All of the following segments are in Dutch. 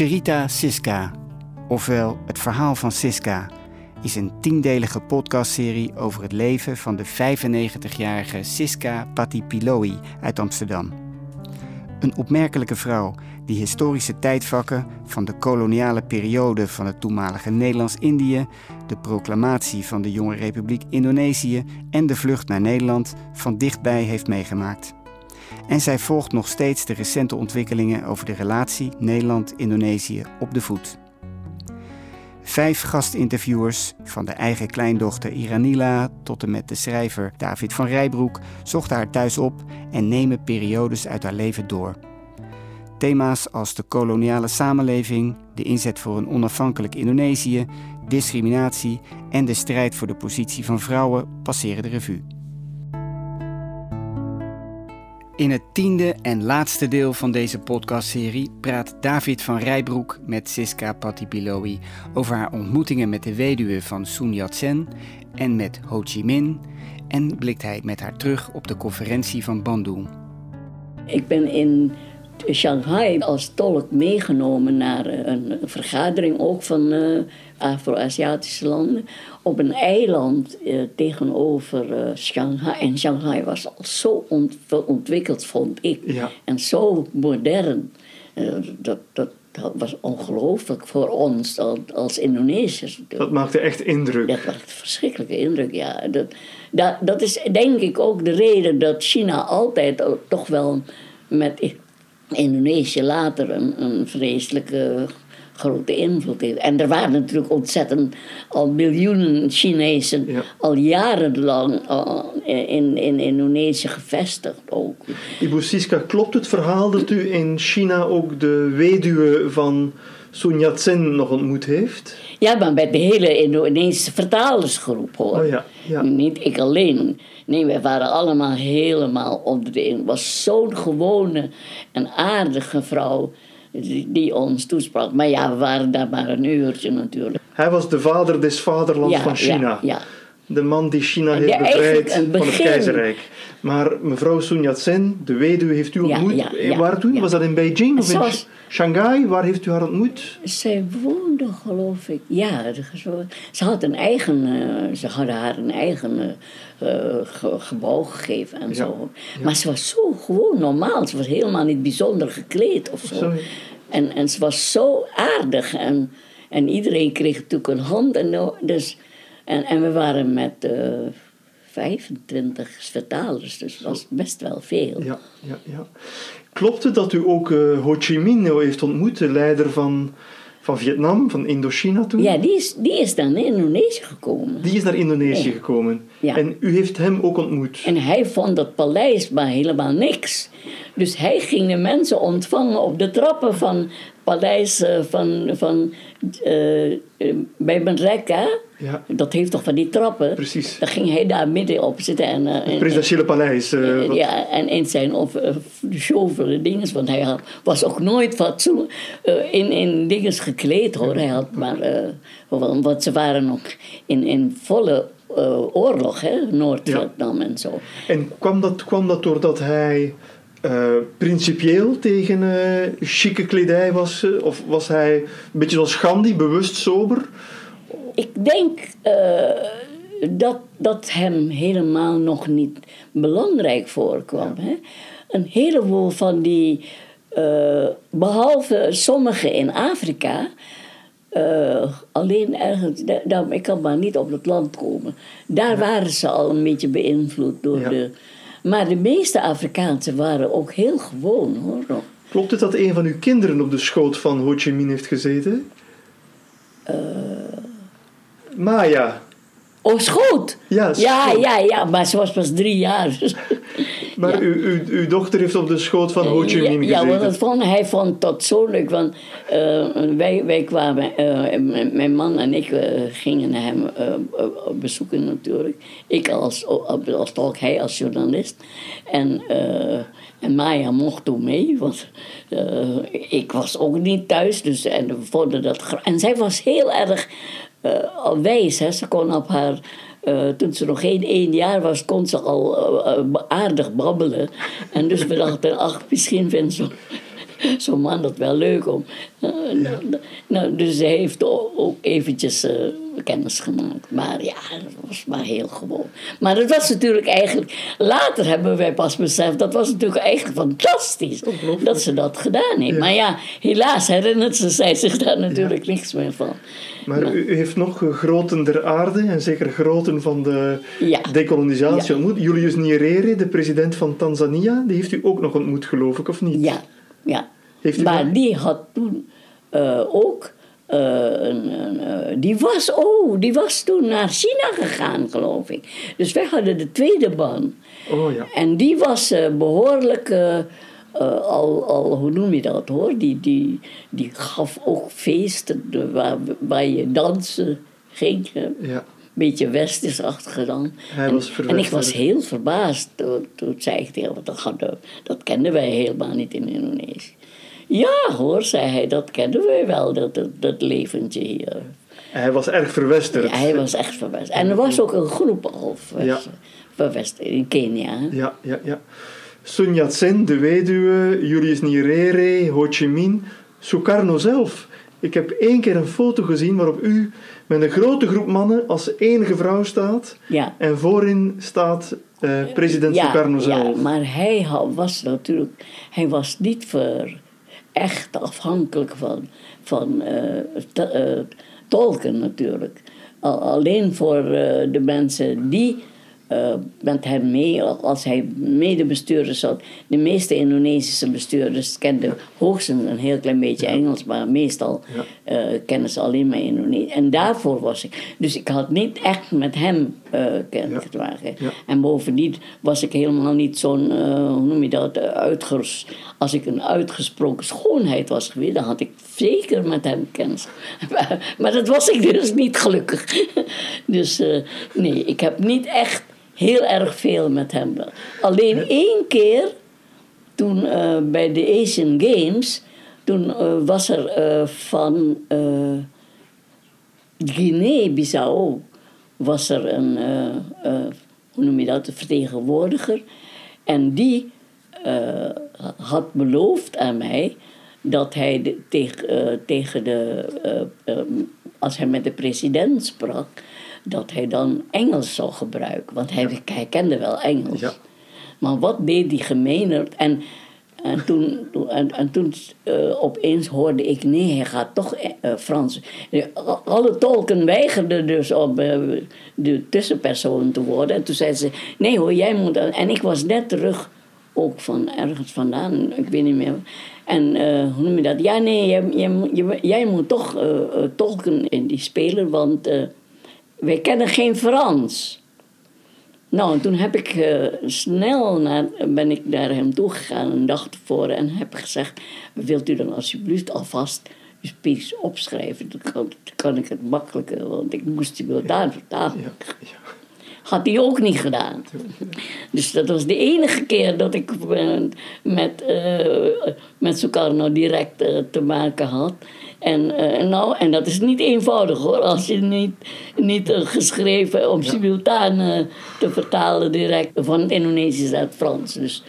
Charita Siska, ofwel Het Verhaal van Siska, is een tiendelige podcastserie over het leven van de 95-jarige Siska Patipiloi uit Amsterdam. Een opmerkelijke vrouw die historische tijdvakken van de koloniale periode van het toenmalige Nederlands-Indië, de proclamatie van de jonge Republiek Indonesië en de vlucht naar Nederland van dichtbij heeft meegemaakt. En zij volgt nog steeds de recente ontwikkelingen over de relatie Nederland-Indonesië op de voet. Vijf gastinterviewers, van de eigen kleindochter Iranila tot en met de schrijver David van Rijbroek, zochten haar thuis op en nemen periodes uit haar leven door. Thema's als de koloniale samenleving, de inzet voor een onafhankelijk Indonesië, discriminatie en de strijd voor de positie van vrouwen passeren de revue. In het tiende en laatste deel van deze podcastserie praat David van Rijbroek met Siska Patipiloi over haar ontmoetingen met de weduwe van Sun Yat-sen en met Ho Chi Minh en blikt hij met haar terug op de conferentie van Bandung. Ik ben in Shanghai als tolk meegenomen naar een vergadering ook van uh, Afro-Aziatische landen. Op een eiland uh, tegenover uh, Shanghai. En Shanghai was al zo ont ontwikkeld, vond ik. Ja. En zo modern. dat, dat, dat was ongelooflijk voor ons als Indonesiërs. Dat maakte echt indruk. Dat maakte verschrikkelijke indruk, ja. Dat, dat, dat is denk ik ook de reden dat China altijd toch wel met Indonesië later een, een vreselijke grote invloed heeft. En er waren natuurlijk ontzettend al miljoenen Chinezen Ja. al jarenlang uh, in, in Indonesië gevestigd ook. Ibu Siska, klopt het verhaal dat u in China ook de weduwe van Sun Yat-sen nog ontmoet heeft? Ja, maar met de hele Indonesische vertalersgroep hoor. Oh ja, ja. Niet ik alleen. Nee, wij waren allemaal helemaal onder de indruk. Het was zo'n gewone en aardige vrouw die, die ons toesprak. Maar ja, we waren daar maar een uurtje natuurlijk. Hij was de vader des vaderlands Ja, van China. ja, ja. De man die China heeft bevrijd van het keizerrijk. Maar mevrouw Sun Yat-sen, de weduwe, heeft u ontmoet. ja, ja, waar toen? Was dat in Beijing of in Shanghai? Waar heeft u haar ontmoet? Zij woonde, geloof ik. Ja, ze- had een eigen. eh, ze hadden haar een eigen eh, eh, ge- gebouw gegeven en zo. Maar ze was zo gewoon normaal. Ze was helemaal niet bijzonder gekleed of zo. Sorry. En, en ze was zo aardig. En, en iedereen kreeg natuurlijk een hand. En, dus, en, en we waren met eh 25 vertalers, dus dat was best wel veel. Ja, ja, ja. Klopt het dat u ook eh, Ho Chi Minh heeft ontmoet, de leider van, van Vietnam, van Indochina toen? Ja, die is, die is dan naar Indonesië gekomen. Die is naar Indonesië Ja. gekomen. Ja. En u heeft hem ook ontmoet. En hij vond dat paleis maar helemaal niks. Dus hij ging de mensen ontvangen op de trappen van paleis eh, van, van eh, eh, bij Benreka. Ja, Dat heeft toch van die trappen? precies. Dan ging hij daar midden op zitten. En, eh, Het en- presidentiële paleis. wat- ja, en in zijn of, uh, chauffeur dingen, want hij had, was ook nooit fatsoen, in, in dingen gekleed hoor. Hij had maar, want ze waren nog in, in volle oorlog, hè, Noord-Vietnam en zo. En kwam dat, kwam dat doordat hij eh, principieel tegen eh chique kledij was? of was hij een beetje zoals Gandhi, bewust sober? Ik denk eh, dat dat hem helemaal nog niet belangrijk voorkwam. Hè? Een heleboel van die, eh, behalve sommigen in Afrika, alleen ergens, ik kan maar niet op het land komen. Daar waren ze al een beetje beïnvloed door Ja. de. Maar de meeste Afrikaanse waren ook heel gewoon hoor. Klopt het dat een van uw kinderen op de schoot van Ho Chi Minh heeft gezeten? Eh. Maya. Oh, schoot! Ja, ja, schoot. ja, ja, maar ze was pas drie jaar. Maar Ja. uw, dochter heeft op de schoot van Ho Chi Minh Ja, ja gezeten. want dat vond, hij vond dat zo leuk. Want eh, wij, wij kwamen, eh, mijn, man en ik eh, gingen hem bezoeken natuurlijk. Ik als, als tolk, hij als journalist. En, en Maya mocht toen mee, want ik was ook niet thuis. Dus, en, we vonden dat, en zij was heel erg wijs. Hè. Ze kon op haar... eh, toen ze nog geen één jaar was, kon ze al eh, eh, aardig babbelen. En dus we dachten, ach, misschien vindt ze, zo'n man dat wel leuk om. Uh, nou, dus hij heeft ook eventjes uh, kennis gemaakt. Maar ja, dat was maar heel gewoon. Maar dat was natuurlijk eigenlijk... Later hebben wij pas beseft, dat was natuurlijk eigenlijk fantastisch. Dat ze dat gedaan heeft. Maar ja, helaas herinnert ze zij zich daar natuurlijk niks meer van. Maar u, heeft nog groten der aarde en zeker groten van de decolonisatie ontmoet. Julius Nyerere, de president van Tanzania, die heeft u ook nog ontmoet, geloof ik, of niet? Ja, ja. Maar die had toen uh, ook. Uh, een, uh, die, was, oh, die was toen naar China gegaan, geloof ik. Dus wij hadden de tweede ban. Oh, ja. En die was behoorlijk. al, al, hoe noem je dat hoor? Die, die, die gaf ook feesten waar, waar je dansen ging. Ja beetje westersachtig dan. Hij en, was en ik was heel verbaasd toen, toen zei ik tegen dat, dat kenden wij helemaal niet in Indonesië. Ja hoor, zei hij, dat kennen wij wel, dat, dat, dat leventje hier. Hij was erg verwesterd. Ja, hij was echt verwesterd. En er was ook een groep al verwesterd in Kenia. Ja, ja, ja. Sun Yat-sen, de weduwe, Julius Nyerere, Ho Chi Minh, Sukarno zelf. Ik heb één keer een foto gezien waarop u met een grote groep mannen als enige vrouw staat. Ja. En voorin staat uh, president ja, Sukarno zelf. Ja, maar hij was natuurlijk... Hij was niet voor echt afhankelijk van, van uh, tolken natuurlijk. Alleen voor de mensen die uh, met hem mee, als hij medebestuurder zat. De meeste Indonesische bestuurders kenden hoogstens een heel klein beetje Engels, maar meestal ja. uh, kennen ze alleen maar Indonesisch. En daarvoor was ik. Dus ik had niet echt met hem uh, kennis te maken. En bovendien was ik helemaal niet zo'n, hoe noem je dat, uitgerust. Als ik een uitgesproken schoonheid was geweest, dan had ik zeker met hem kennis. Maar, maar dat was ik dus niet gelukkig. dus nee, ik heb niet echt heel erg veel met hem. Alleen één keer, toen uh, bij de Asian Games, toen uh, was er uh, van Guinea-Bissau was er een, hoe noem je dat, een vertegenwoordiger. En die had beloofd aan mij dat hij de, tegen, tegen de, als hij met de president sprak, dat hij dan Engels zou gebruiken. Want hij, hij kende wel Engels. Ja. Maar wat deed die gemeener? En, en toen, en, en toen uh, opeens hoorde ik, nee, hij gaat toch uh, Frans. Alle tolken weigerden dus om uh, de tussenpersoon te worden. En toen zei ze, nee hoor, jij moet... En ik was net terug, ook van ergens vandaan, ik weet niet meer... En hoe noem je dat? Ja, nee, jij, jij, jij moet toch tolken in die speler, want wij kennen geen Frans. Nou, toen heb ik uh, snel naar, ben ik naar hem toegegaan een dag tevoren en heb gezegd: Wilt u dan alsjeblieft alvast uw speech opschrijven? Dan kan, kan ik het makkelijker, want ik moest die wel daar vertalen. Ja, ja. Had hij ook niet gedaan. Dus dat was de enige keer dat ik met, uh, met Sukarno direct uh, te maken had. En, uh, nou, en dat is niet eenvoudig hoor, als je niet, niet geschreven om simultaan te vertalen direct van het Indonesisch naar het Frans. Dus,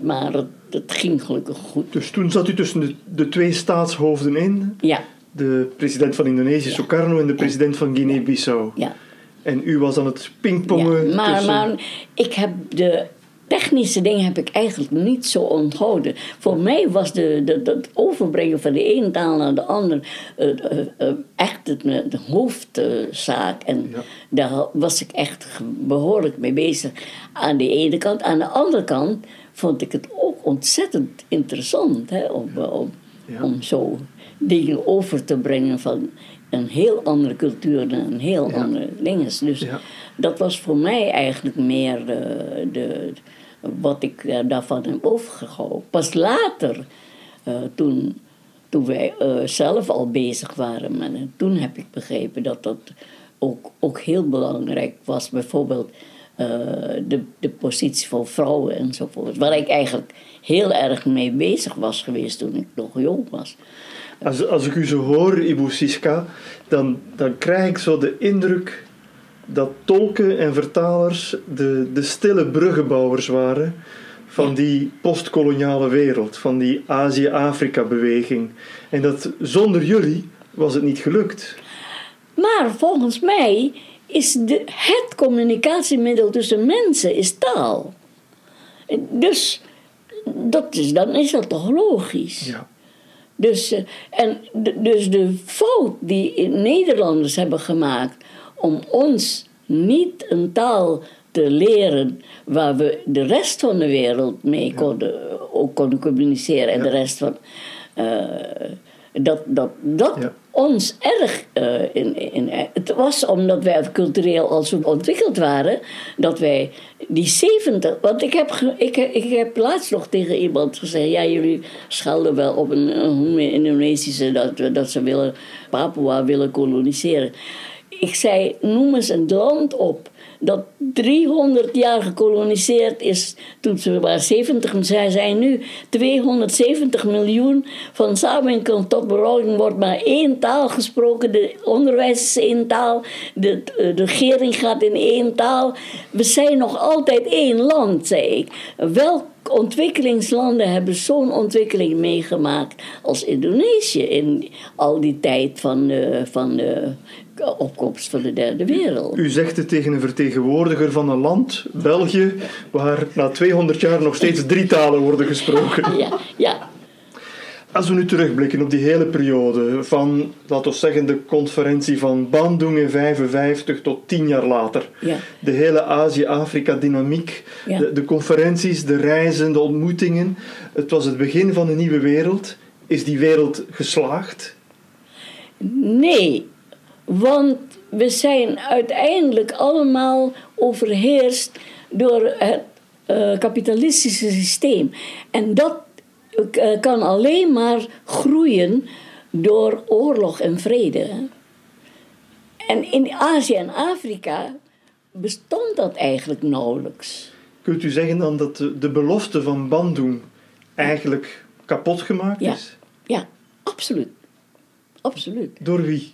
maar het, het, ging gelukkig goed. Dus toen zat u tussen de, de twee staatshoofden in? Ja. De president van Indonesië, ja. Sukarno, en de president van Guinea-Bissau. Ja. En u was aan het pingpongen ja, maar, maar ik heb de technische dingen heb ik eigenlijk niet zo onthouden. Voor mij was de, de, het overbrengen van de ene taal naar de andere uh, uh, echt het, de hoofdzaak. en daar was ik echt behoorlijk mee bezig. Aan de ene kant. Aan de andere kant vond ik het ook ontzettend interessant hè, om, om, om zo dingen over te brengen van een heel andere cultuur en een heel andere dingen. Dus dat was voor mij eigenlijk meer de, de wat ik uh, daarvan heb overgehouden. Pas later, uh, toen, toen wij uh, zelf al bezig waren met het, toen heb ik begrepen dat dat ook, ook heel belangrijk was. Bijvoorbeeld de, de positie van vrouwen enzovoort. Waar ik eigenlijk heel erg mee bezig was geweest toen ik nog jong was. Als, als ik u zo hoor, Ibu Siska, dan, dan krijg ik zo de indruk dat tolken en vertalers de, de stille bruggenbouwers waren van die postkoloniale wereld, van die Azië-Afrika-beweging. En dat zonder jullie was het niet gelukt. Maar volgens mij is de, het communicatiemiddel tussen mensen is taal. Dus dat is, dan is dat toch logisch. Ja. Dus, eh, en de, dus de fout die Nederlanders hebben gemaakt om ons niet een taal te leren waar we de rest van de wereld mee konden, ook konden communiceren en de rest van. eh, dat dat, dat Ja. ons erg eh, in, in. Het was omdat wij cultureel al zo ontwikkeld waren, dat wij die 70. Want ik heb, ik, ik heb laatst nog tegen iemand gezegd: ja, jullie schelden wel op een, een Indonesische dat, dat ze willen, Papua willen koloniseren. Ik zei: noem eens een land op dat 300 jaar gekoloniseerd is toen ze waren 70 en zij zijn nu 270 miljoen. Van samenkomst tot bevolking wordt maar één taal gesproken de onderwijs is één taal de, de regering gaat in één taal. We zijn nog altijd één land zei ik. Welk ontwikkelingslanden hebben zo'n ontwikkeling meegemaakt als Indonesië in al die tijd van de, van de opkomst van de derde wereld U zegt het tegen een vertegenwoordiger van een land, België, waar na 200 jaar nog steeds drie talen worden gesproken. ja, ja, Als we nu terugblikken op die hele periode van, laten we zeggen, de conferentie van Bandung in 55 tot tien jaar later. Ja. De hele Azië-Afrika-dynamiek, Ja. de, de conferenties, de reizen, de ontmoetingen. Het was het begin van een nieuwe wereld. Is die wereld geslaagd? Nee, want we zijn uiteindelijk allemaal overheerst door het eh, kapitalistische systeem. En dat kan alleen maar groeien door oorlog en vrede. En in Azië en Afrika bestond dat eigenlijk nauwelijks. Kunt u zeggen dan dat de, de belofte van Bandung eigenlijk kapot gemaakt Ja. is? Ja, absoluut. Absoluut. Door wie?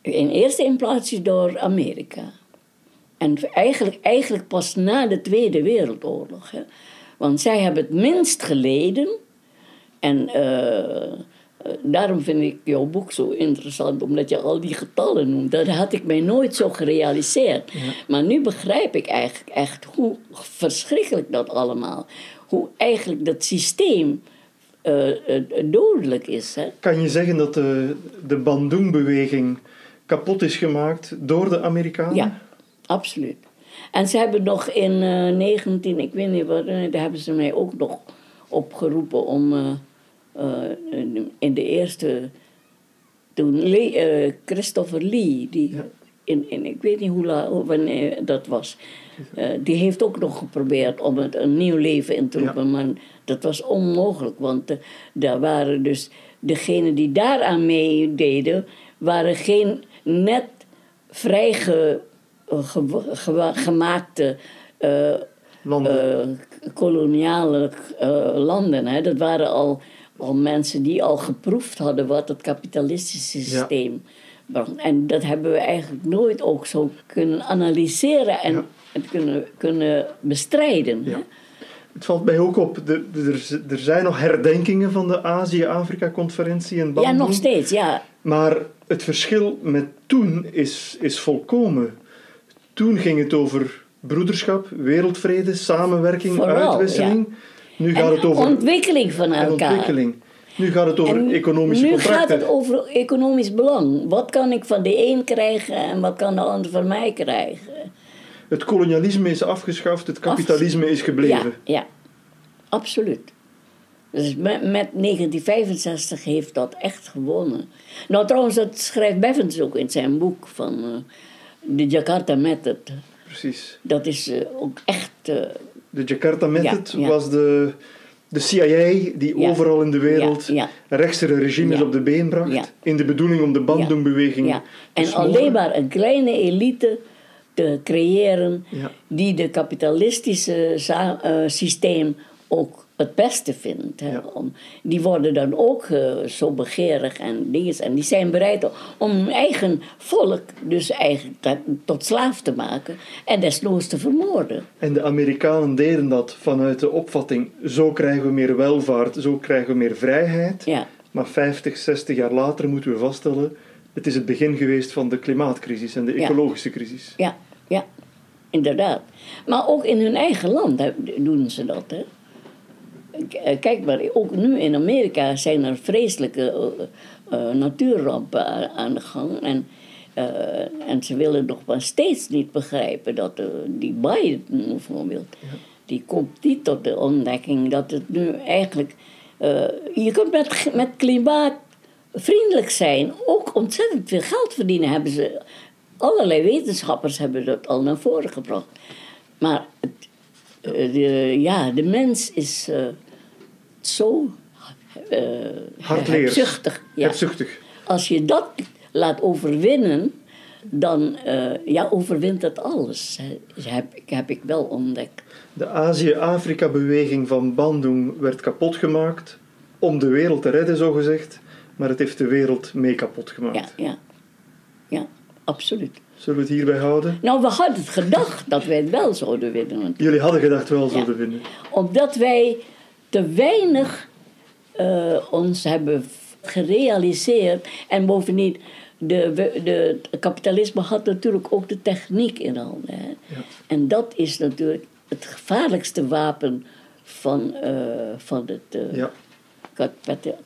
In eerste plaats door Amerika. En eigenlijk, eigenlijk pas na de Tweede Wereldoorlog. Hè. Want zij hebben het minst geleden. En eh, eh, daarom vind ik jouw boek zo interessant, omdat je al die getallen noemt. Dat had ik mij nooit zo gerealiseerd. Maar nu begrijp ik eigenlijk echt hoe verschrikkelijk dat allemaal. Hoe eigenlijk dat systeem eh, dodelijk is. Hè. Kan je zeggen dat de, de Bandung-beweging kapot is gemaakt door de Amerikanen? Ja, absoluut. En ze hebben nog in eh 19, ik weet niet wat, eh, daar hebben ze mij ook nog opgeroepen om eh, eh, in de eerste, toen Lee, eh, Christopher Lee, die in, in, ik weet niet hoe la, hoe- wanneer dat was, eh, die heeft ook nog geprobeerd om het een nieuw leven in te roepen, maar dat was onmogelijk, want eh, daar waren dus degenen die daaraan meededen, waren geen net gemaakte eh, Landen. eh, koloniale eh, landen. Hè. Dat waren al, al mensen die al geproefd hadden wat het kapitalistische systeem bracht. En dat hebben we eigenlijk nooit ook zo kunnen analyseren en, Ja. en kunnen, kunnen bestrijden. hè. Ja. Het valt mij ook op, er, er zijn nog herdenkingen van de Azië-Afrika-conferentie in Ja, Bandung. nog steeds, ja. Maar het verschil met toen is, is volkomen. Toen ging het over broederschap, wereldvrede, samenwerking, Vooral, uitwisseling. Nu gaat En het over ontwikkeling van elkaar. ontwikkeling. Nu gaat het over En economische nu contracten. gaat het over economisch belang. Wat kan ik van de een krijgen en wat kan de ander van mij krijgen? Het kolonialisme is afgeschaft, het kapitalisme is gebleven. Ja, ja. absoluut. Dus met, met 1965 heeft dat echt gewonnen. Nou, trouwens, dat schrijft Bevins ook in zijn boek van eh, de Jakarta Method. Precies. Dat is eh, ook echt. eh, De Jakarta Method ja. was de, de CIA die Ja. overal in de wereld rechtse regimes op de been bracht. In de bedoeling om de Bandung-beweging En alleen maar een kleine elite te creëren die de kapitalistische eh, systeem ook het beste vindt. Hè? Ja. Om, die worden dan ook eh, zo begeerig en dingen. En die zijn bereid om hun eigen volk dus eigenlijk dat- tot slaaf te maken en desnoods te vermoorden. En de Amerikanen deden dat vanuit de opvatting: zo krijgen we meer welvaart, zo krijgen we meer vrijheid. Ja, Maar 50, 60 jaar later moeten we vaststellen: het is het begin geweest van de klimaatcrisis en de Ja. ecologische crisis. ja, ja, inderdaad. Maar ook in hun eigen land doen ze dat. Hè? Eh, Kijk maar, ook nu in Amerika zijn er vreselijke eh, eh, natuurrampen aan, de gang. En, en ze willen nog maar steeds niet begrijpen dat die Biden bijvoorbeeld, die komt niet tot de ontdekking dat het nu eigenlijk. je kunt met, met klimaat vriendelijk zijn, ook ontzettend veel geld verdienen. Hebben ze, allerlei wetenschappers hebben dat al naar voren gebracht. Maar het, de, ja, de mens is zo Hardleers. hebzuchtig. Ja. Hebzuchtig. Als je dat laat overwinnen, dan eh, ja, overwint het alles. Heb, ik- heb ik wel ontdekt. De Azië-Afrika-beweging van Bandung werd kapot gemaakt om de wereld te redden, zogezegd. Maar het heeft de wereld mee kapot gemaakt. Ja, ja. ja, absoluut. Zullen we het hierbij houden? Nou, we hadden gedacht dat wij het wel zouden winnen. Jullie hadden gedacht wel zo Ja. te vinden. Omdat wij te weinig eh, ons hebben gerealiseerd. En bovendien, de, de, het kapitalisme had natuurlijk ook de techniek in handen. Hè? En dat is natuurlijk het gevaarlijkste wapen van, eh, van het eh, Ja.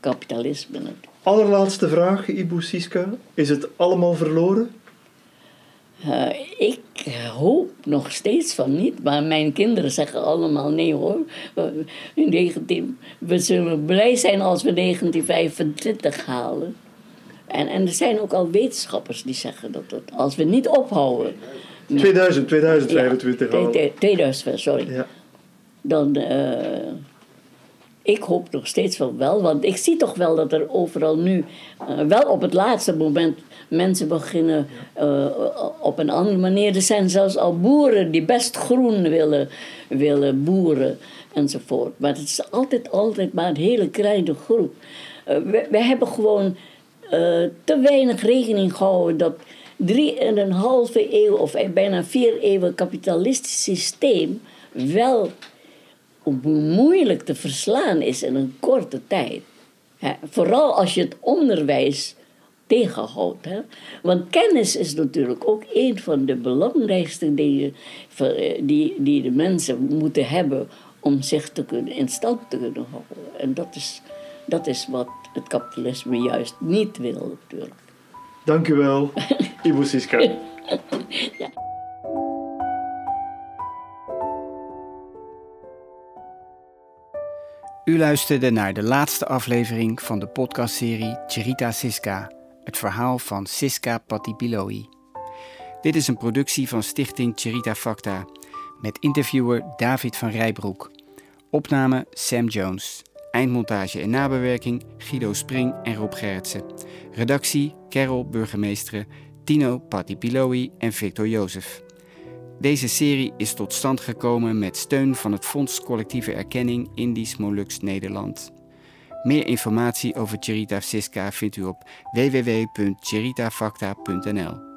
kapitalisme. Allerlaatste vraag, Ibu Siska. Is het allemaal verloren? Eh, ik hoop nog steeds van niet, maar mijn kinderen zeggen allemaal nee hoor. Eh, in 19, we zullen blij zijn als we 1925 halen. En, en er zijn ook al wetenschappers die zeggen dat het, als we niet ophouden. 2000, 2025 Ja, al. twee- 2000, sorry. Ja. Dan, eh, ik hoop nog steeds van wel, want ik zie toch wel dat er overal nu, eh, wel op het laatste moment, mensen beginnen eh, op een andere manier. Er zijn zelfs al boeren die best groen willen, willen boeren enzovoort. Maar het is altijd, altijd maar een hele kleine groep. Eh, we, we hebben gewoon te weinig rekening gehouden dat drie en een halve eeuw of bijna vier eeuwen kapitalistisch systeem wel moeilijk te verslaan is in een korte tijd. Vooral als je het onderwijs tegenhoudt. Hè. Want kennis is natuurlijk ook een van de belangrijkste dingen eh, die, die de mensen moeten hebben om zich te kunnen, in stand te kunnen houden. En dat is, dat is wat het kapitalisme juist niet wil natuurlijk. Dank u wel, Ibu Siska. U luisterde naar de laatste aflevering van de podcastserie Cherita Siska, het verhaal van Siska Patipiloi. Dit is een productie van Stichting Cherita Facta, met interviewer David van Rijbroek. Opname Sam Jones. Eindmontage en nabewerking Guido Spring en Rob Gerritsen. Redactie Carol Burgemeesteren, Tino Patipiloi en Victor Jozef. Deze serie is tot stand gekomen met steun van het Fonds Collectieve Erkenning Indisch Molux Nederland. Meer informatie over Cherita Siska vindt u op www.cheritafacta.nl.